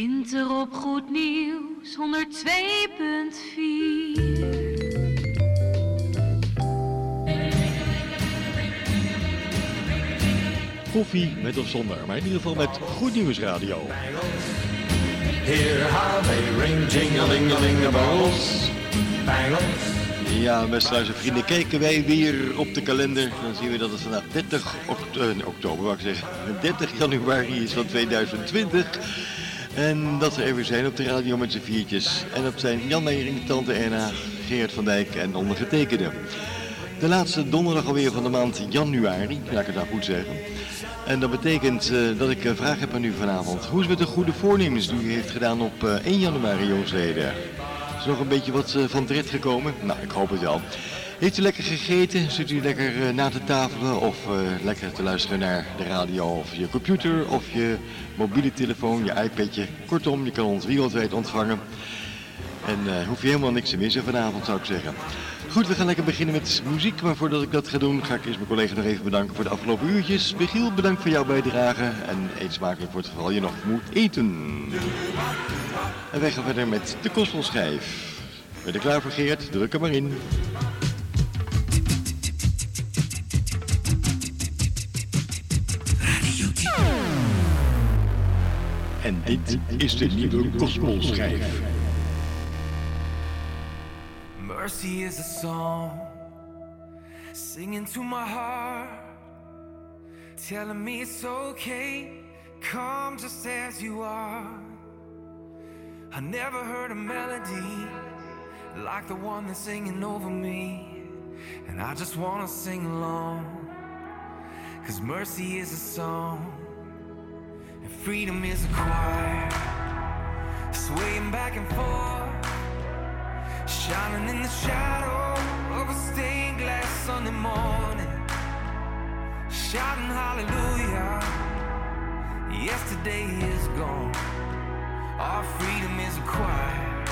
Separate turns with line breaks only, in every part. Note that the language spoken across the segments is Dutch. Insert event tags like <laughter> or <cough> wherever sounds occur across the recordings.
Winter op Goed Nieuws 102.4.
Koffie met of zonder, maar in ieder geval met Goed Nieuws Radio.
How they ring, the bells. Bangles.
Ja, beste luistervrienden, kijken wij weer op de kalender. Dan zien we dat het vandaag 30 oct eh, oktober, wou ik zeggen, <laughs> 30 januari is van 2020. En dat we er zijn op de radio met z'n viertjes. En dat zijn Jan Meijering, Tante Erna, Gerard van Dijk en ondergetekende. De laatste donderdag alweer van de maand januari, laat ik het nou goed zeggen. En dat betekent eh, dat ik een vraag heb aan u vanavond. Hoe is het met de goede voornemens die u heeft gedaan op eh, 1 januari jongsleden? Is er nog een beetje wat eh, van terecht gekomen? Nou, ik hoop het wel. Heeft u lekker gegeten? Zit u lekker eh, na te tafelen of eh, lekker te luisteren naar de radio of je computer of je mobiele telefoon, je iPadje? Kortom, je kan ons wereldwijd ontvangen. En eh hoef je helemaal niks te missen vanavond, zou ik zeggen. Goed, we gaan lekker beginnen met muziek. Maar voordat ik dat ga doen, ga ik eerst mijn collega nog even bedanken voor de afgelopen uurtjes. Michiel, bedankt voor jouw bijdrage. En eet smakelijk voor het geval je nog moet eten. En wij gaan verder met de kostelschijf. Ben je er klaar voor, Geert? Druk er maar in. En dit is de nieuwe kostelschijf.
Mercy is a song singing to my heart, telling me it's okay, come just as you are. I never heard a melody like the one that's singing over me, and I just wanna sing along. Cause mercy is a song, freedom is a choir, swaying back and forth. Shining in the shadow of a stained glass Sunday morning. Shouting hallelujah. Yesterday is gone. Our freedom is a choir.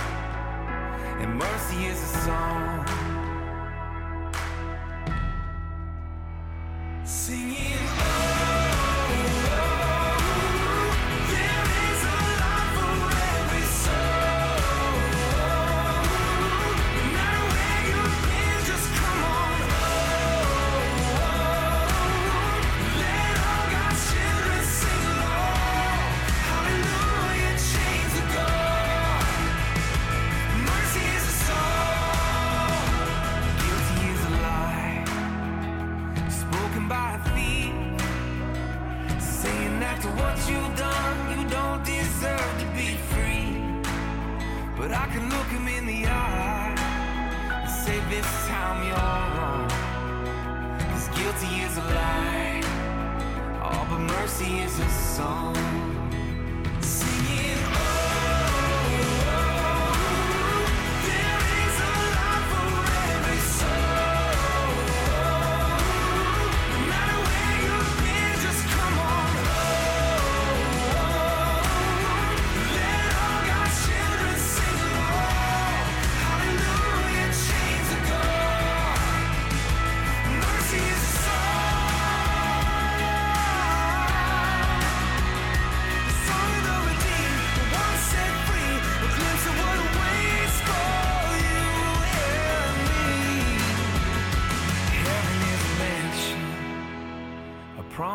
And mercy is a song. Singing.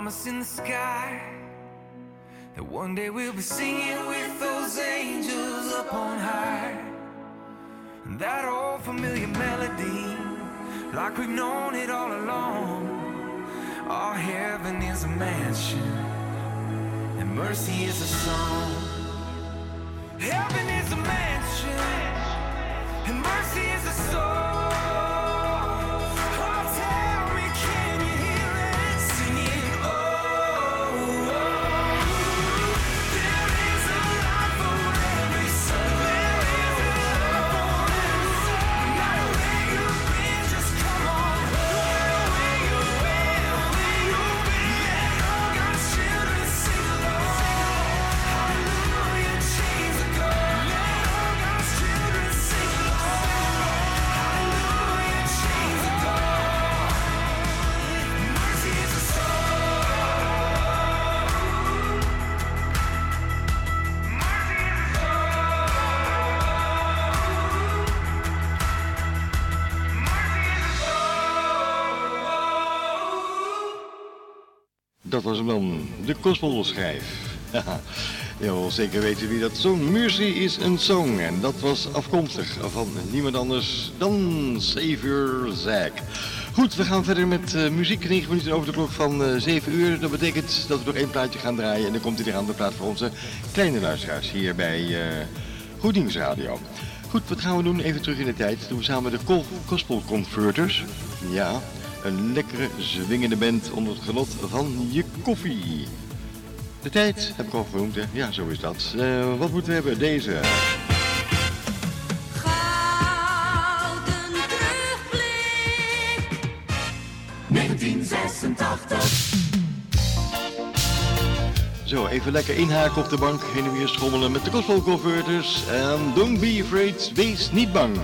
Promise in the sky. That one day we'll be singing with those angels up on high. And that old familiar melody, like we've known it all along. Our heaven is a mansion, and mercy is a song. Heaven is a mansion, and mercy is a song.
Dat was hem dan, de gospelschijf. Haha, <laughs> Je wil zeker weten wie dat zong. Mercy is een song. En dat was afkomstig van niemand anders dan Xavier Zack. Goed, we gaan verder met eh, muziek. 9 minuten over de klok van eh 7 uur. Dat betekent dat we nog één plaatje gaan draaien. En dan komt hij weer aan de plaat voor onze kleine luisteraars hier bij eh Goed Radio. Goed, wat gaan we doen? Even terug in de tijd. Doen we samen de Gospel Converters. Ja, een lekkere, zwingende band onder het genot van je koffie. De tijd heb ik al genoemd, hè? Ja, zo is dat. Eh, wat moeten we hebben? Deze.
Gouden terugblik.
1986.
Zo, even lekker inhaken op de bank. Heen en weer schommelen met de Gospel Converters. En don't be afraid, wees niet bang.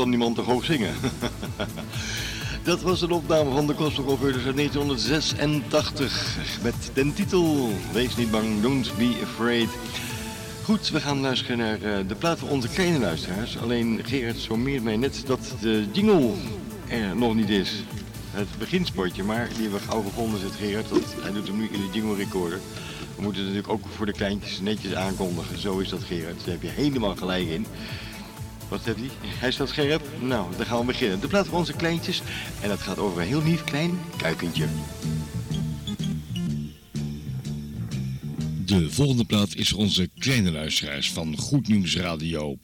Kan niemand toch hoog zingen? <laughs> Dat was een opname van de Gospel Converters uit 1986 met den titel Wees niet bang, don't be afraid. Goed, we gaan luisteren naar eh, de plaat van onze kleine luisteraars. Alleen Gerard sommeert mij net dat de jingle er nog niet is. Het beginspotje, maar die hebben we gauw gevonden, zit Gerard. Dat, hij doet hem nu in de jingle recorder. We moeten het natuurlijk ook voor de kleintjes netjes aankondigen. Zo is dat Gerard, daar heb je helemaal gelijk in. Wat heeft hij? Hij staat scherp? Nou, dan gaan we beginnen. De plaat van onze kleintjes. En dat gaat over een heel lief klein kuikentje.
De volgende plaat is voor onze kleine luisteraars van Goed Nieuws Radio.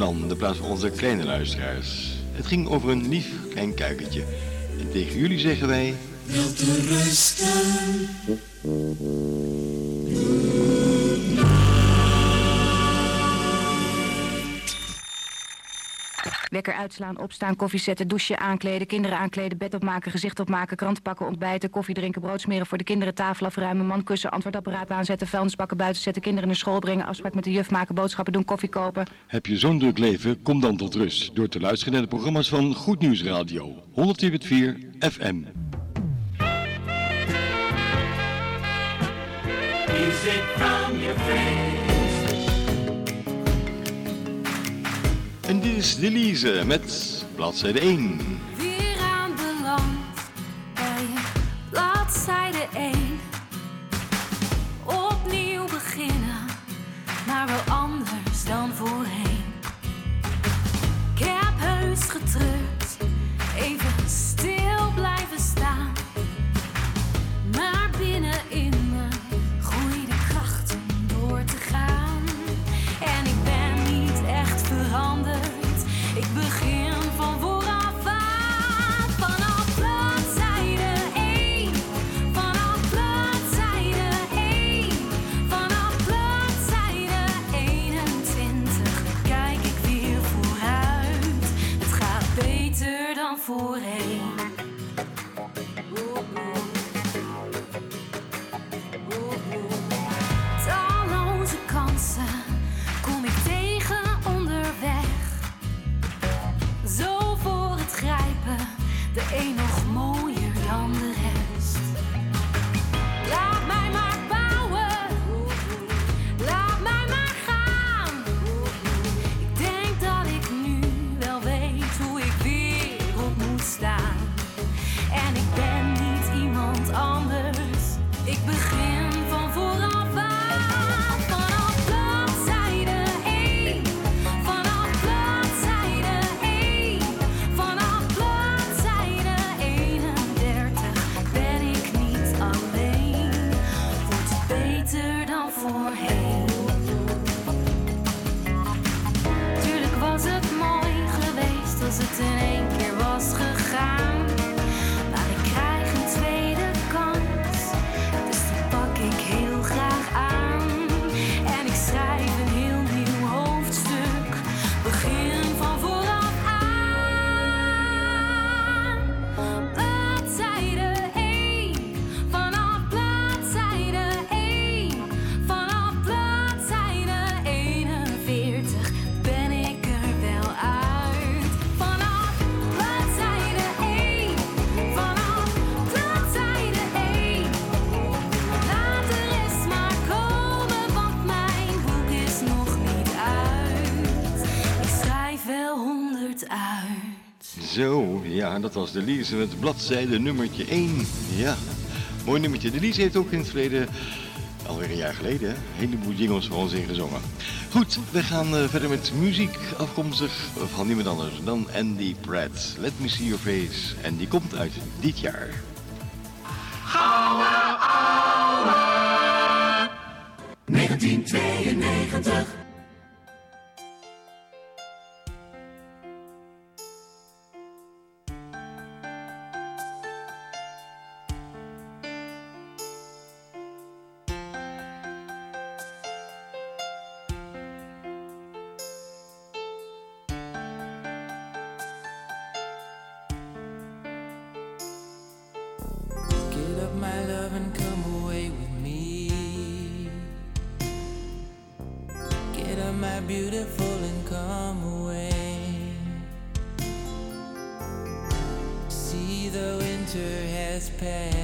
Dan de plaats van onze kleine luisteraars. Het ging over een lief klein kuikentje. En tegen jullie zeggen wij...
Wekker uitslaan, opstaan, koffie zetten, douchen, aankleden, kinderen aankleden, bed opmaken, gezicht opmaken, krant pakken, ontbijten, koffie drinken, brood smeren voor de kinderen, tafel afruimen, man kussen, antwoordapparaat aanzetten, vuilnisbakken buiten zetten, kinderen naar school brengen, afspraak met de juf maken, boodschappen doen, koffie kopen.
Heb je zo'n druk leven? Kom dan tot rust door te luisteren naar de programma's van Goed Nieuws Radio. 104.4 FM.
Music from your friends.
En dit is Delise met bladzijde 1. Ja, dat was de Lies met bladzijde nummertje 1. Ja, mooi nummertje. De Lies heeft ook in het verleden, alweer een jaar geleden, een heleboel jingles voor ons ingezongen. Goed, we gaan eh, verder met muziek afkomstig van niemand anders dan Andy Pratt. Let me see your face. En die komt uit dit jaar.
Gouden ouwe. 1992.
Beautiful, and come away. See, the winter has passed,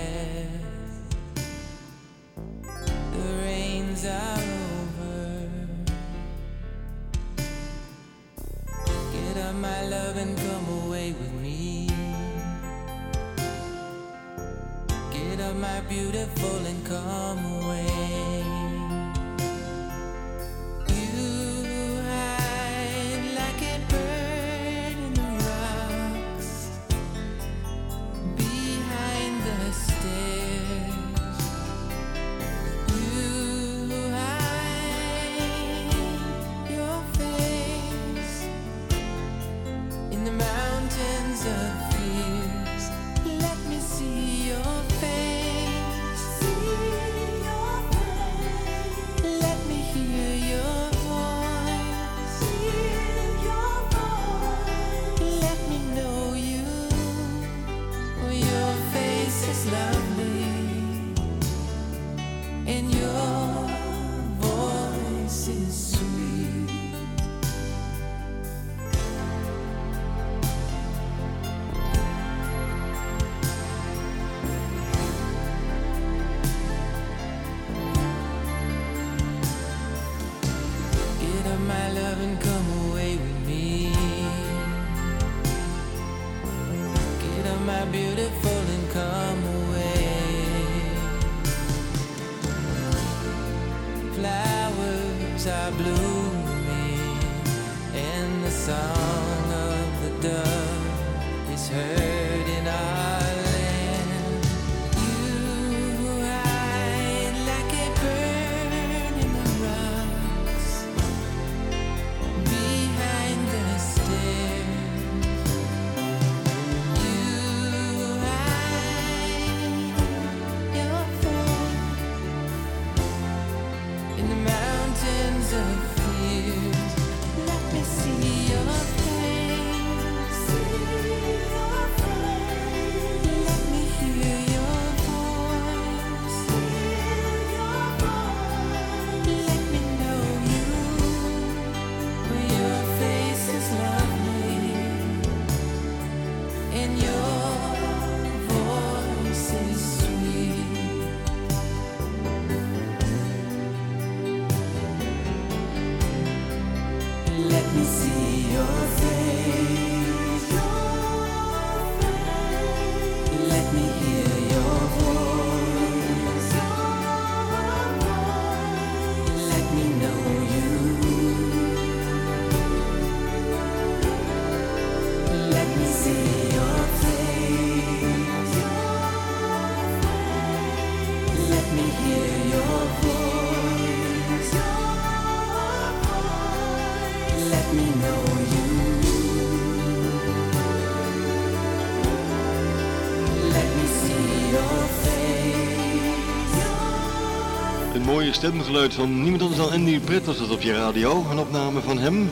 Een mooie stemgeluid van niemand anders dan Andy Brett was dat op je radio. Een opname van hem.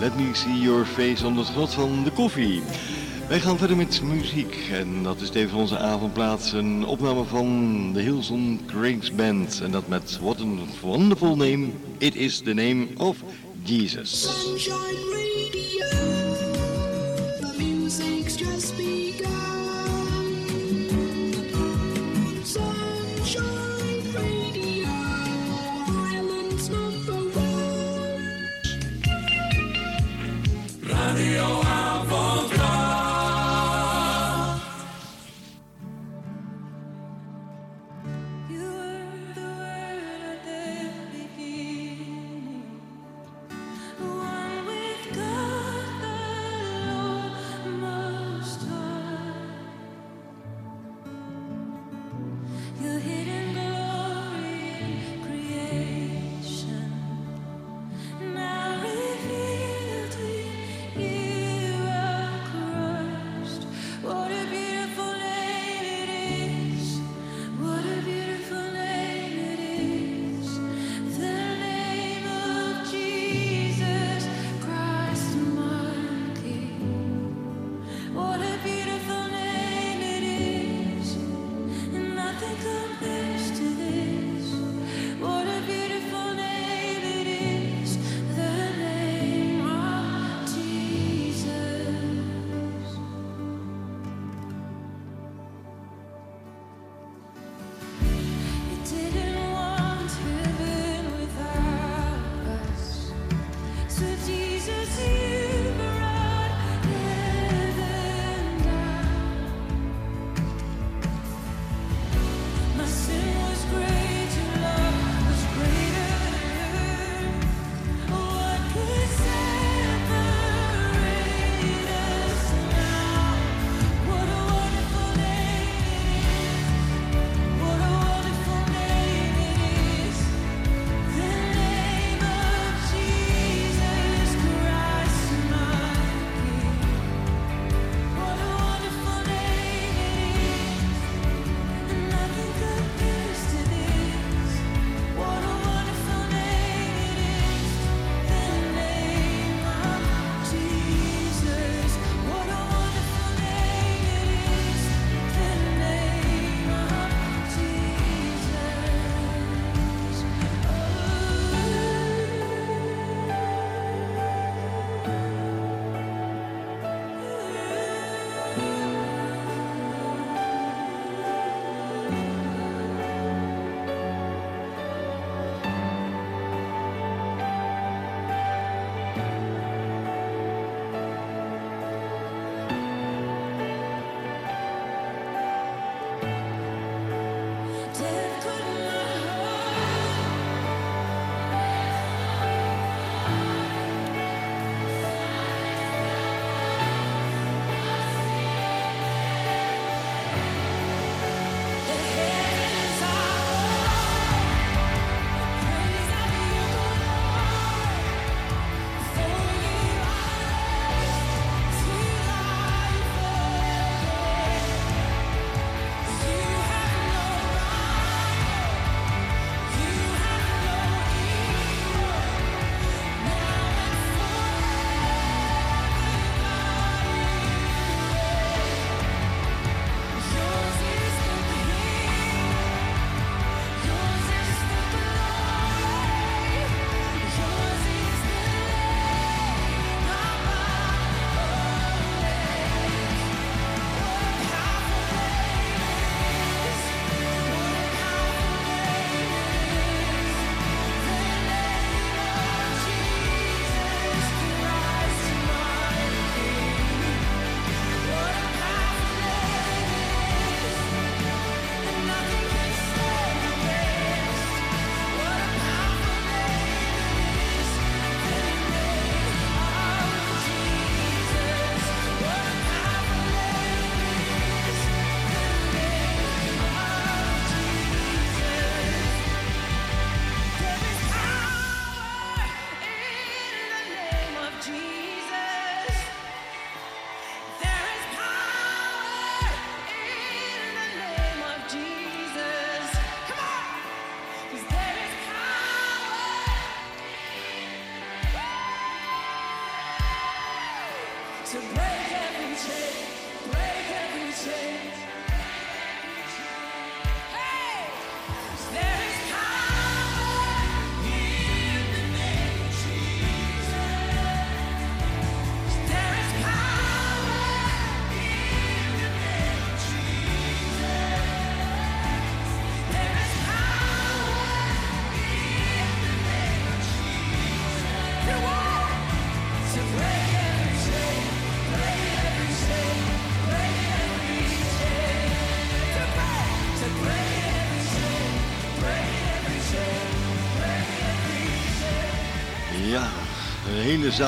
Let me see your face onder het genot van de koffie. Wij gaan verder met muziek en dat is tevens onze avondplaats. Een opname van de Hilson Craig's Band en dat met What a Wonderful Name. It is the name of Jesus.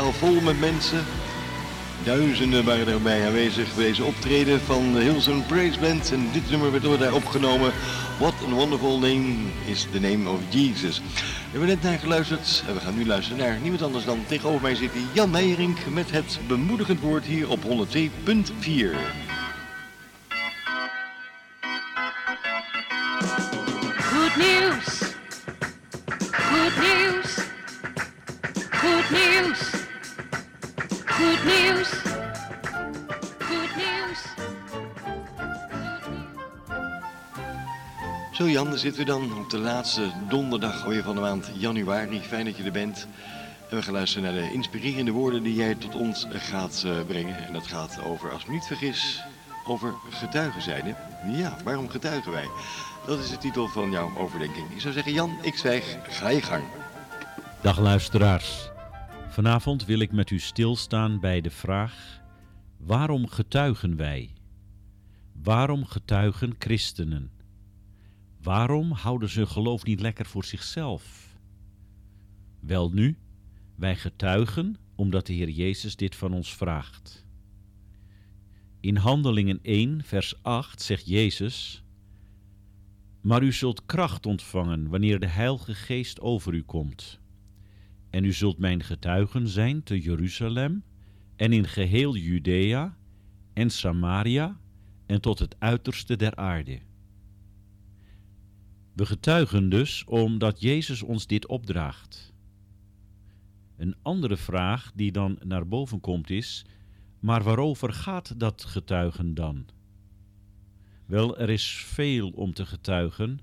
Vol met mensen. Duizenden waren erbij aanwezig bij deze optreden van de Hillsong Praise Band. En dit nummer werd door daar opgenomen. What a wonderful name is the name of Jesus. We hebben net naar geluisterd en we gaan nu luisteren naar niemand anders dan tegenover mij zit Jan Meijering met het bemoedigend woord hier op 102.4. Jan, daar zitten we dan op de laatste donderdag van de maand januari. Fijn dat je er bent. En we gaan luisteren naar de inspirerende woorden die jij tot ons gaat eh, brengen. En dat gaat over, als ik me niet vergis, over getuigen zijn. Ja, waarom getuigen wij? Dat is de titel van jouw overdenking. Ik zou zeggen, Jan, ik zwijg, ga je gang.
Dag luisteraars. Vanavond wil ik met u stilstaan bij de vraag: waarom getuigen wij? Waarom getuigen christenen? Waarom houden ze hun geloof niet lekker voor zichzelf? Wel nu, wij getuigen omdat de Heer Jezus dit van ons vraagt. In Handelingen 1, vers 8 zegt Jezus: Maar u zult kracht ontvangen wanneer de Heilige Geest over u komt. En u zult mijn getuigen zijn te Jeruzalem en in geheel Judea en Samaria en tot het uiterste der aarde. We getuigen dus omdat Jezus ons dit opdraagt. Een andere vraag die dan naar boven komt is: maar waarover gaat dat getuigen dan? Wel, er is veel om te getuigen,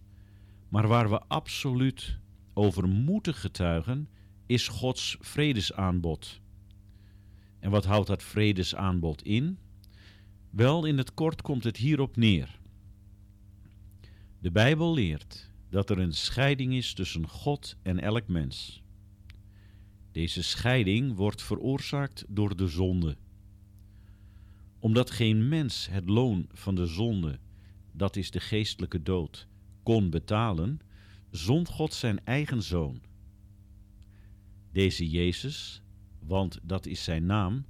maar waar we absoluut over moeten getuigen, is Gods vredesaanbod. En wat houdt dat vredesaanbod in? Wel, in het kort komt het hierop neer. De Bijbel leert dat er een scheiding is tussen God en elk mens. Deze scheiding wordt veroorzaakt door de zonde. Omdat geen mens het loon van de zonde, dat is de geestelijke dood, kon betalen, zond God zijn eigen zoon. Deze Jezus, want dat is zijn naam,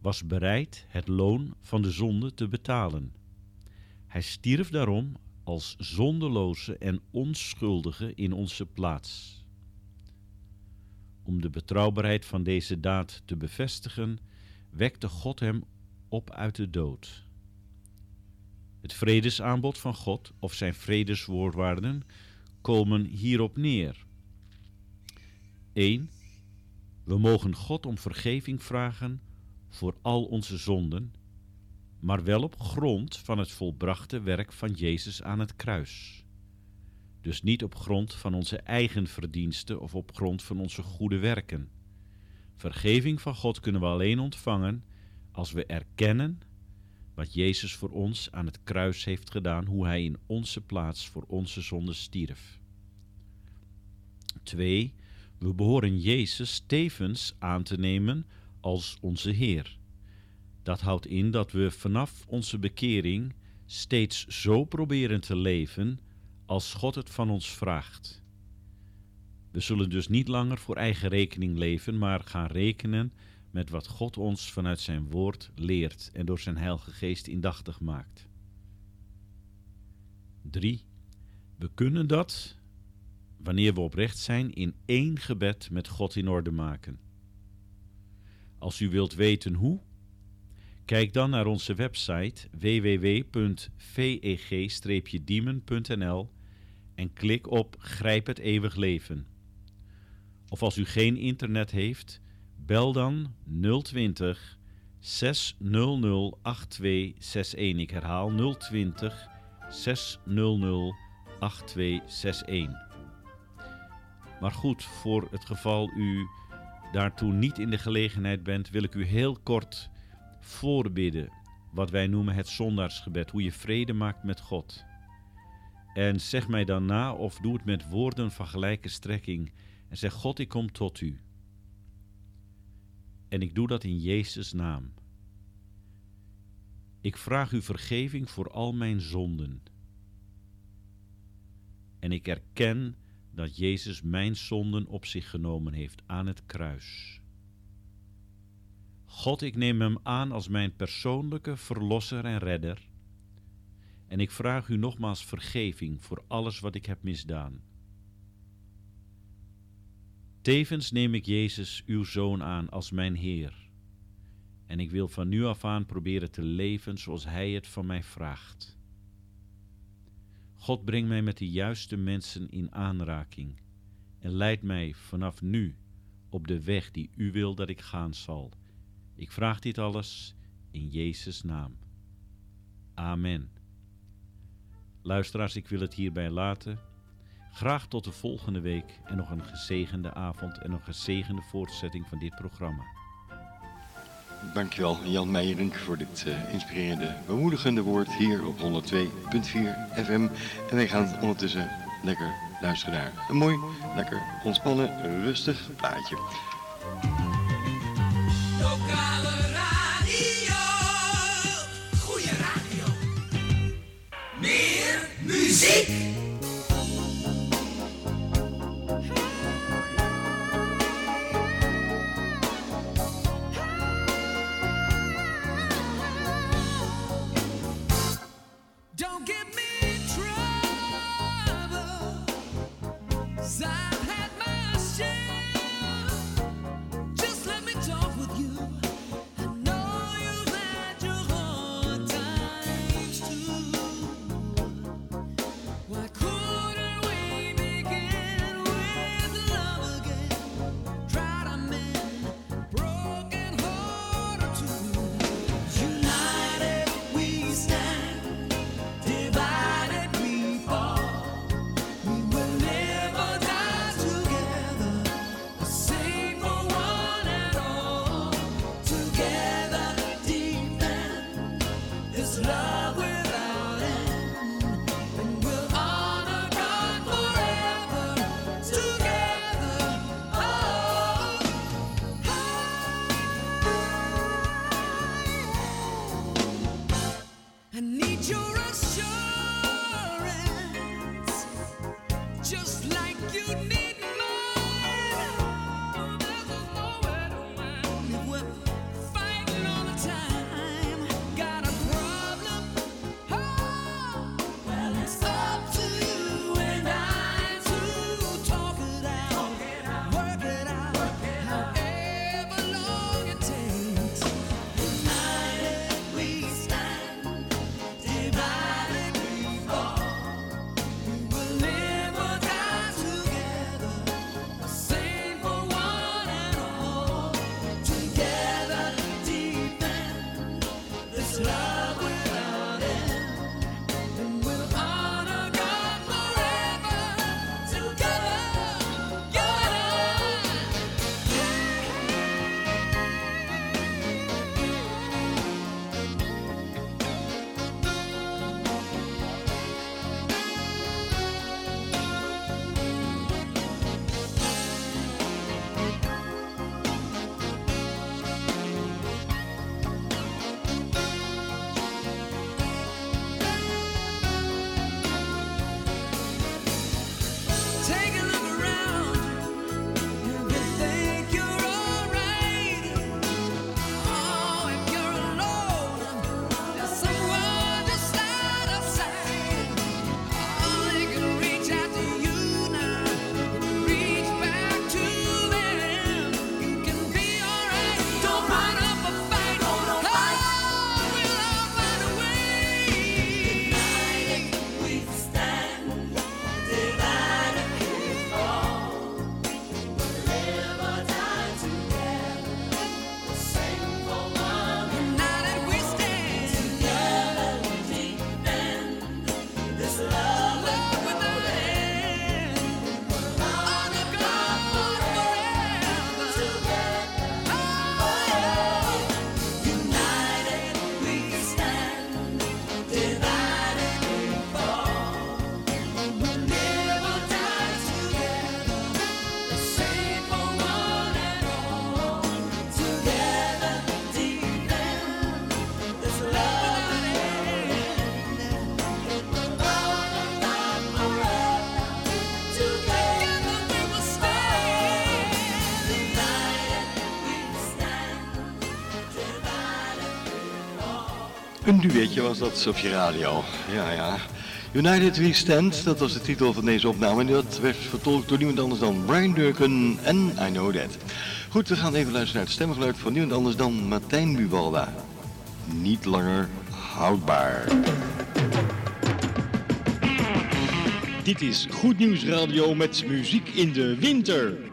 was bereid het loon van de zonde te betalen. Hij stierf daarom als zondeloze en onschuldige in onze plaats. Om de betrouwbaarheid van deze daad te bevestigen, wekte God hem op uit de dood. Het vredesaanbod van God of zijn vredeswoordwaarden komen hierop neer. 1. We mogen God om vergeving vragen voor al onze zonden, maar wel op grond van het volbrachte werk van Jezus aan het kruis. Dus niet op grond van onze eigen verdiensten of op grond van onze goede werken. Vergeving van God kunnen we alleen ontvangen als we erkennen wat Jezus voor ons aan het kruis heeft gedaan, hoe Hij in onze plaats voor onze zonde stierf. 2. We behoren Jezus tevens aan te nemen als onze Heer. Dat houdt in dat we vanaf onze bekering steeds zo proberen te leven als God het van ons vraagt. We zullen dus niet langer voor eigen rekening leven, maar gaan rekenen met wat God ons vanuit zijn woord leert en door zijn Heilige Geest indachtig maakt. 3. We kunnen dat, wanneer we oprecht zijn, in één gebed met God in orde maken. Als u wilt weten hoe, kijk dan naar onze website www.veg-diemen.nl en klik op Grijp het eeuwig leven. Of als u geen internet heeft, bel dan 020 600 8261. Ik herhaal 020 600 8261. Maar goed, voor het geval u daartoe niet in de gelegenheid bent, wil ik u heel kort voorbidden. Wat wij noemen het zondaarsgebed, hoe je vrede maakt met God. En zeg mij dan na of doe het met woorden van gelijke strekking. En zeg: God, ik kom tot u. En ik doe dat in Jezus' naam. Ik vraag u vergeving voor al mijn zonden. En ik erken dat Jezus mijn zonden op zich genomen heeft aan het kruis. God, ik neem Hem aan als mijn persoonlijke verlosser en redder. En ik vraag u nogmaals vergeving voor alles wat ik heb misdaan. Tevens neem ik Jezus, uw Zoon, aan als mijn Heer. En ik wil van nu af aan proberen te leven zoals Hij het van mij vraagt. God brengt mij met de juiste mensen in aanraking en leidt mij vanaf nu op de weg die U wil dat ik gaan zal. Ik vraag dit alles in Jezus' naam. Amen. Luisteraars, ik wil het hierbij laten. Graag tot de volgende week en nog een gezegende avond en een gezegende voortzetting van dit programma.
Dankjewel Jan Meijerink voor dit uh, inspirerende, bemoedigende woord hier op 102.4 FM. En wij gaan ondertussen lekker luisteren naar een mooi, lekker ontspannen, rustig plaatje. Een duetje was dat op je radio. Ja, ja. United We Stand, dat was de titel van deze opname. En dat werd vertolkt door niemand anders dan Brian Durkin en I Know That. Goed, we gaan even luisteren naar het stemgeluid van niemand anders dan Martijn Buwalda. Niet langer houdbaar.
Dit is Goed Nieuws Radio met muziek in de winter.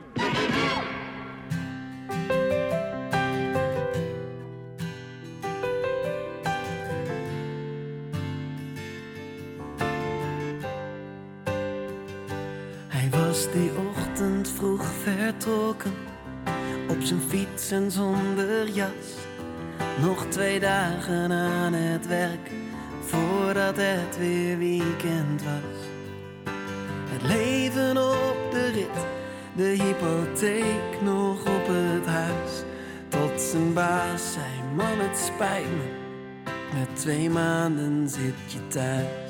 Het weer weekend was. Het leven op de rit, de hypotheek nog op het huis. Tot zijn baas zei, man het spijt me, met twee maanden zit je thuis.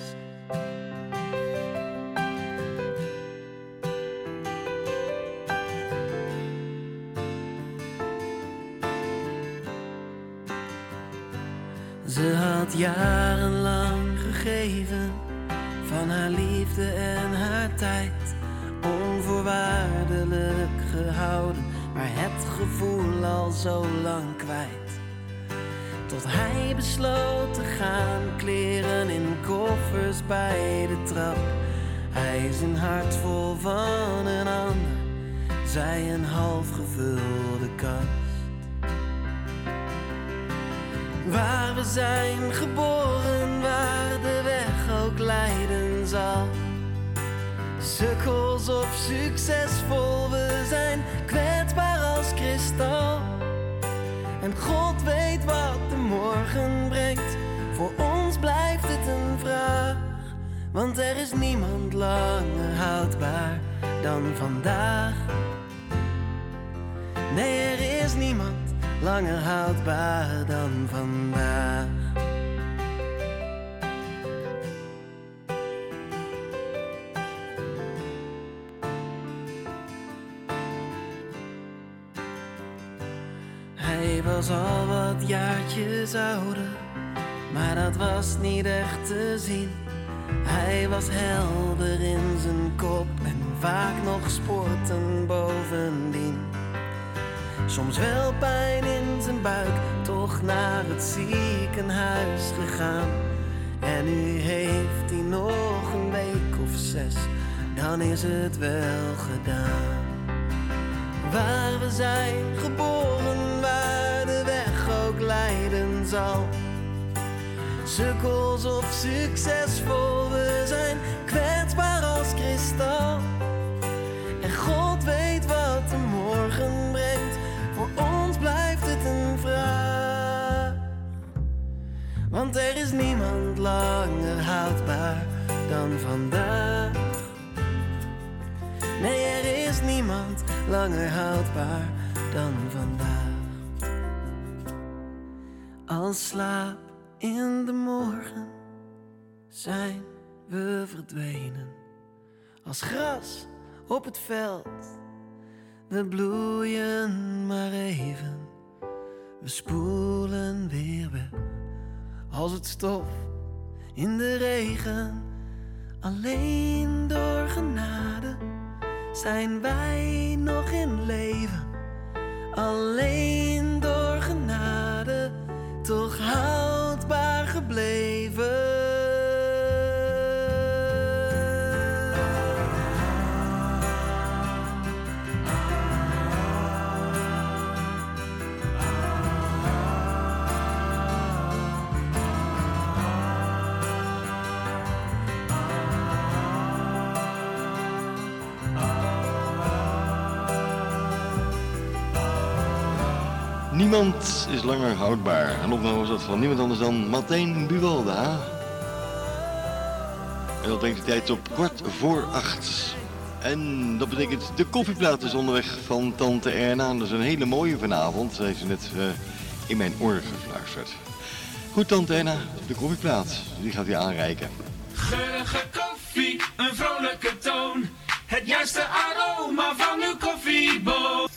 Zo lang kwijt. Tot hij besloot te gaan, kleren in koffers bij de trap. Hij zijn hart vol van een ander, zij een half gevulde kast. Waar we zijn geboren, waar de weg ook leiden zal. Sukkels of succesvol, we zijn kwetsbaar als kristal. God weet wat de morgen brengt, voor ons blijft het een vraag. Want er is niemand langer houdbaar dan vandaag. Nee, er is niemand langer houdbaar dan vandaag. Was al wat jaartjes ouder, maar dat was niet echt te zien. Hij was helder in zijn kop en vaak nog sporten bovendien. Soms wel pijn in zijn buik, toch naar het ziekenhuis gegaan. En nu heeft hij nog een week of zes, dan is het wel gedaan. Waar we zijn geboren, leiden zal. Sukkels of succesvol, we zijn kwetsbaar als kristal. En God weet wat de morgen brengt, voor ons blijft het een vraag. Want er is niemand langer houdbaar dan vandaag. Nee, er is niemand langer houdbaar dan vandaag. Als slaap in de morgen zijn we verdwenen. Als gras op het veld, we bloeien maar even. We spoelen weer weg als het stof in de regen. Alleen door genade zijn wij nog in leven. Alleen door toch houdbaar gebleven.
Niemand is langer houdbaar. En opname was dat van niemand anders dan Martijn Buwalda. En dat brengt de tijd op kwart voor acht. En dat betekent de koffieplaat is onderweg van tante Erna. Dat is een hele mooie vanavond. Heeft ze net eh, in mijn oor gefluisterd. Goed tante Erna, de koffieplaat. Die gaat hij aanreiken.
Geurige koffie, een vrolijke toon. Het juiste aroma van uw koffieboot.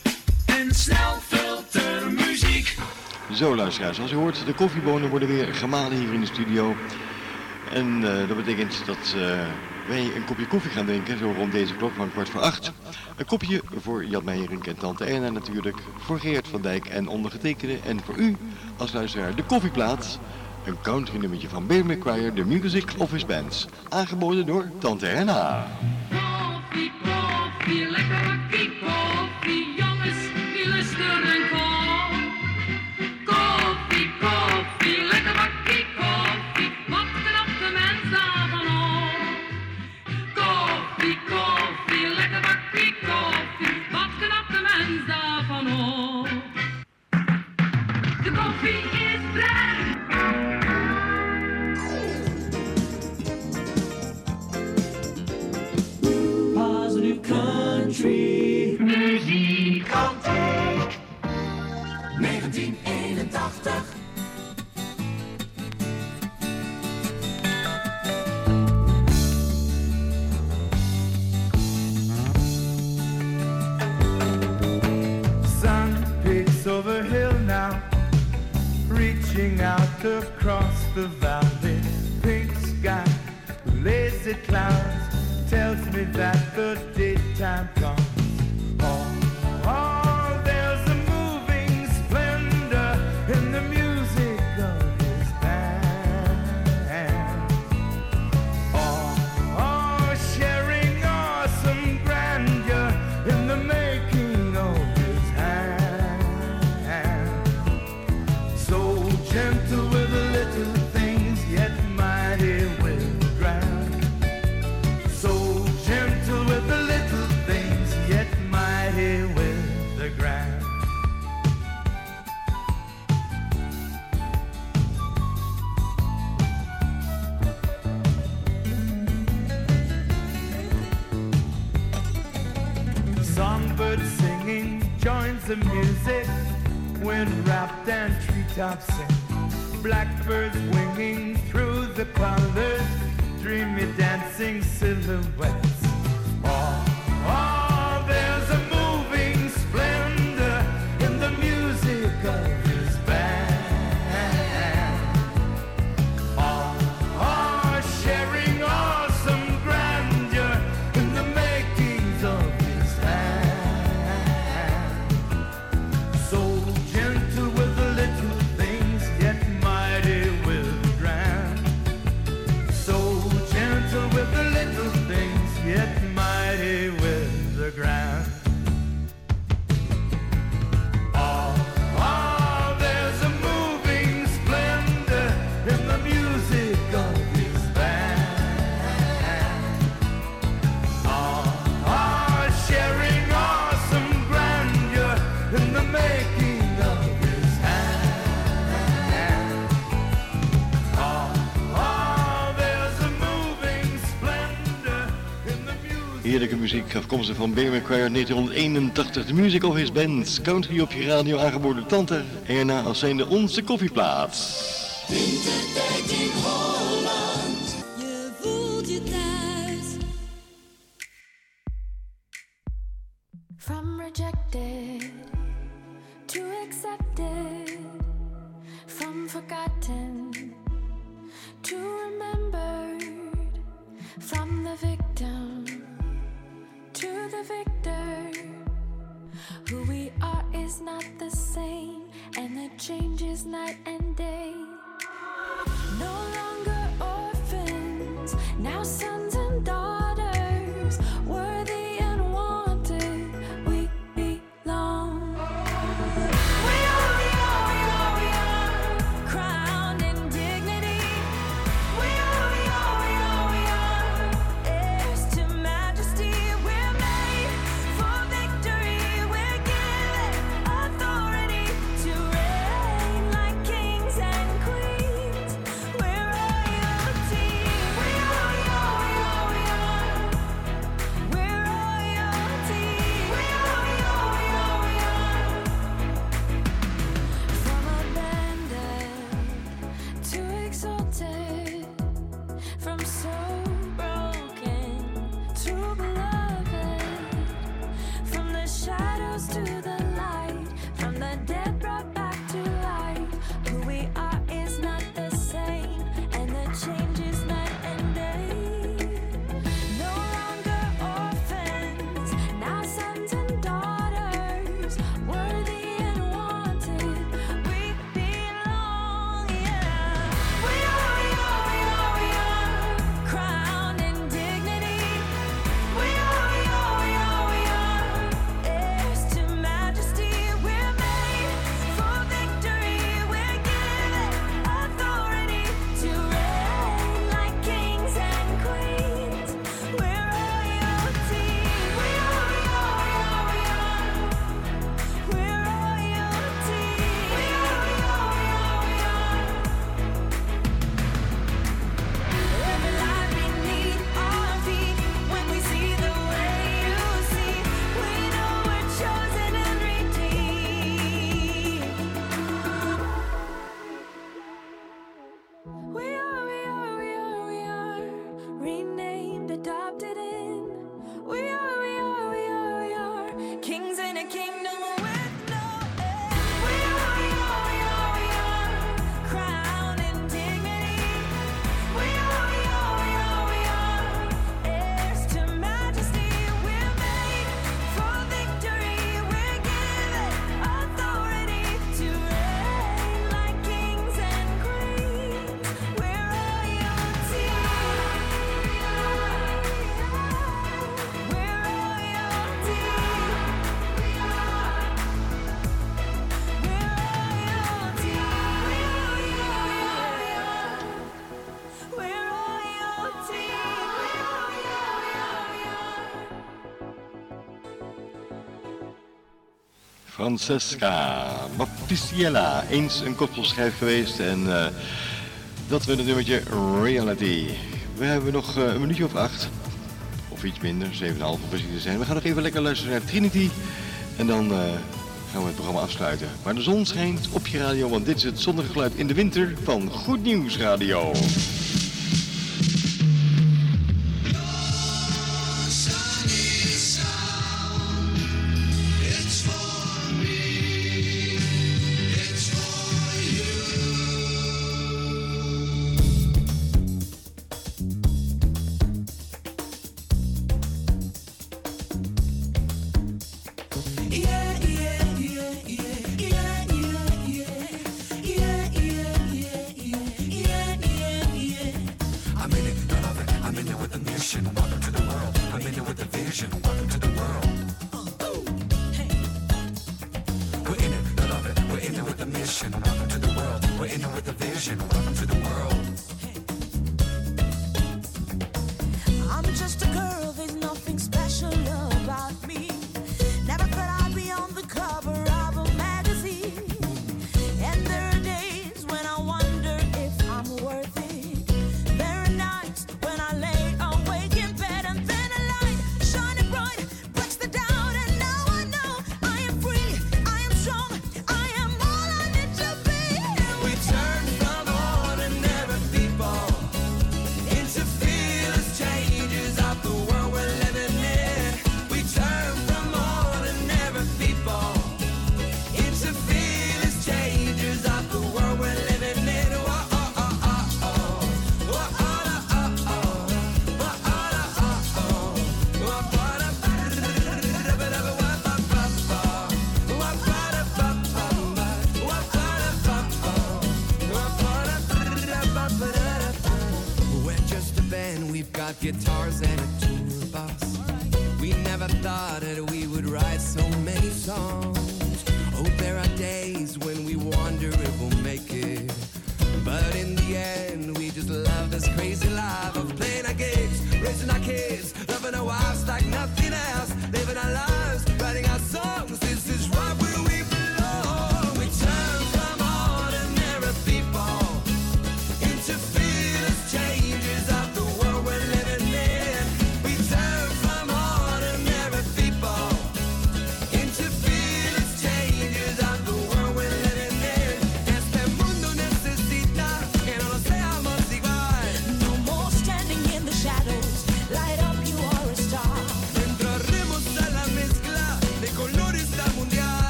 En snel
zo luisteraars, als u hoort, de koffiebonen worden weer gemalen hier in de studio. En eh, dat betekent dat eh, wij een kopje koffie gaan drinken, zo rond deze klok van kwart voor acht. Een kopje voor Jan Meijerink en Tante Erna natuurlijk, voor Geert van Dijk en ondergetekende. En voor u, als luisteraar, de koffieplaat. Een country nummertje van Bear McQuire, de Music Office Bands. Aangeboden door Tante Erna.
the music, wind wrapped and treetops sing, blackbirds winging through the colors, dreamy dancing silhouettes. Oh, oh.
heerlijke muziek afkomstig van Birmingham McQuire 1981. De Music is His Band, country op je radio aangeboden tante. Erna als zijnde onze koffieplaats.
changes night and day. No longer orphans, now. Some
Francesca Baptistiella. Eens een koppelschijf geweest en eh, dat werd het nummertje Reality. We hebben nog eh, een minuutje of acht, of iets minder, 7,5 precies te zijn. We gaan nog even lekker luisteren naar Trinity en dan eh, gaan we het programma afsluiten. Maar de zon schijnt op je radio, want dit is het zonnige geluid in de winter van Goed Nieuws Radio.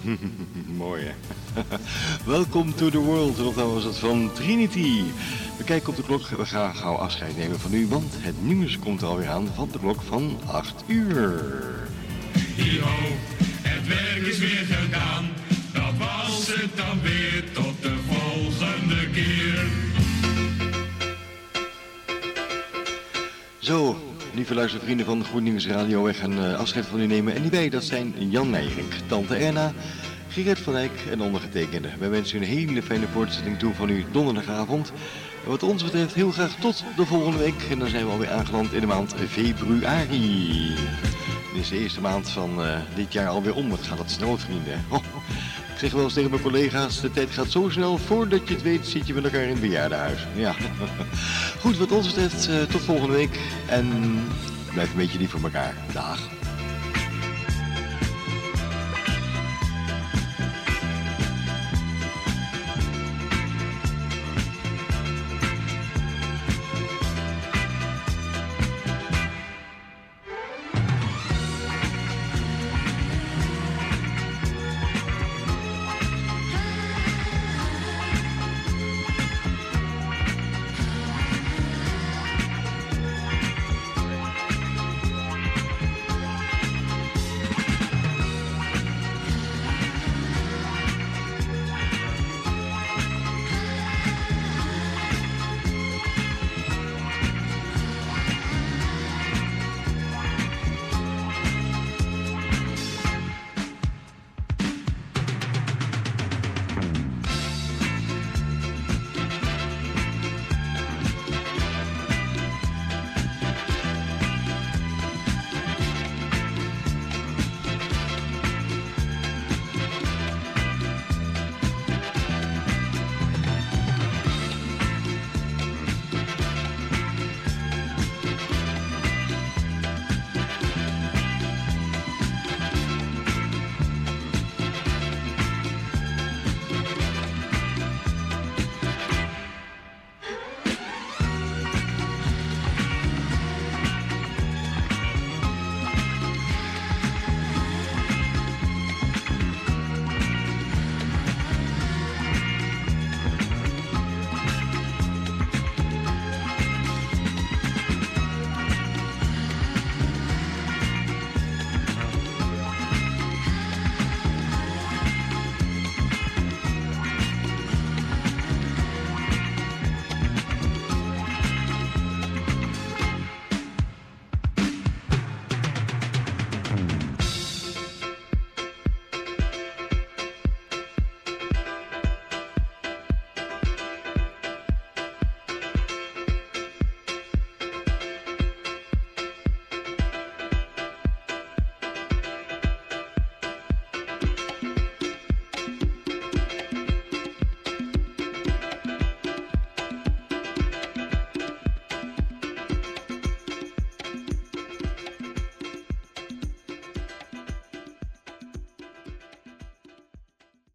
<laughs> Mooi hè. <laughs> Welcome to the world, of dat was het van Trinity. We kijken op de klok, we gaan gauw afscheid nemen van u, want het nieuws komt alweer aan van de klok van 8 uur. lieve luistervrienden van Goed Nieuws Radio, weg een eh, afscheid van u nemen. En die wij, dat zijn Jan Meijerink, Tante Erna, Gerrit van Eyck en ondergetekende. Wij wensen u een hele fijne voortzetting toe van u donderdagavond. En wat ons betreft heel graag tot de volgende week. En dan zijn we alweer aangeland in de maand februari. Dit is de eerste maand van eh, dit jaar alweer om. Het gaat dat snel, vrienden. <laughs>
zeg wel eens tegen mijn collega's, de tijd gaat zo snel, voordat je het weet zit je met elkaar in het bejaardenhuis. Ja. <laughs> Goed, wat ons betreft, eh, tot volgende week. En blijf een beetje lief voor elkaar. Dag.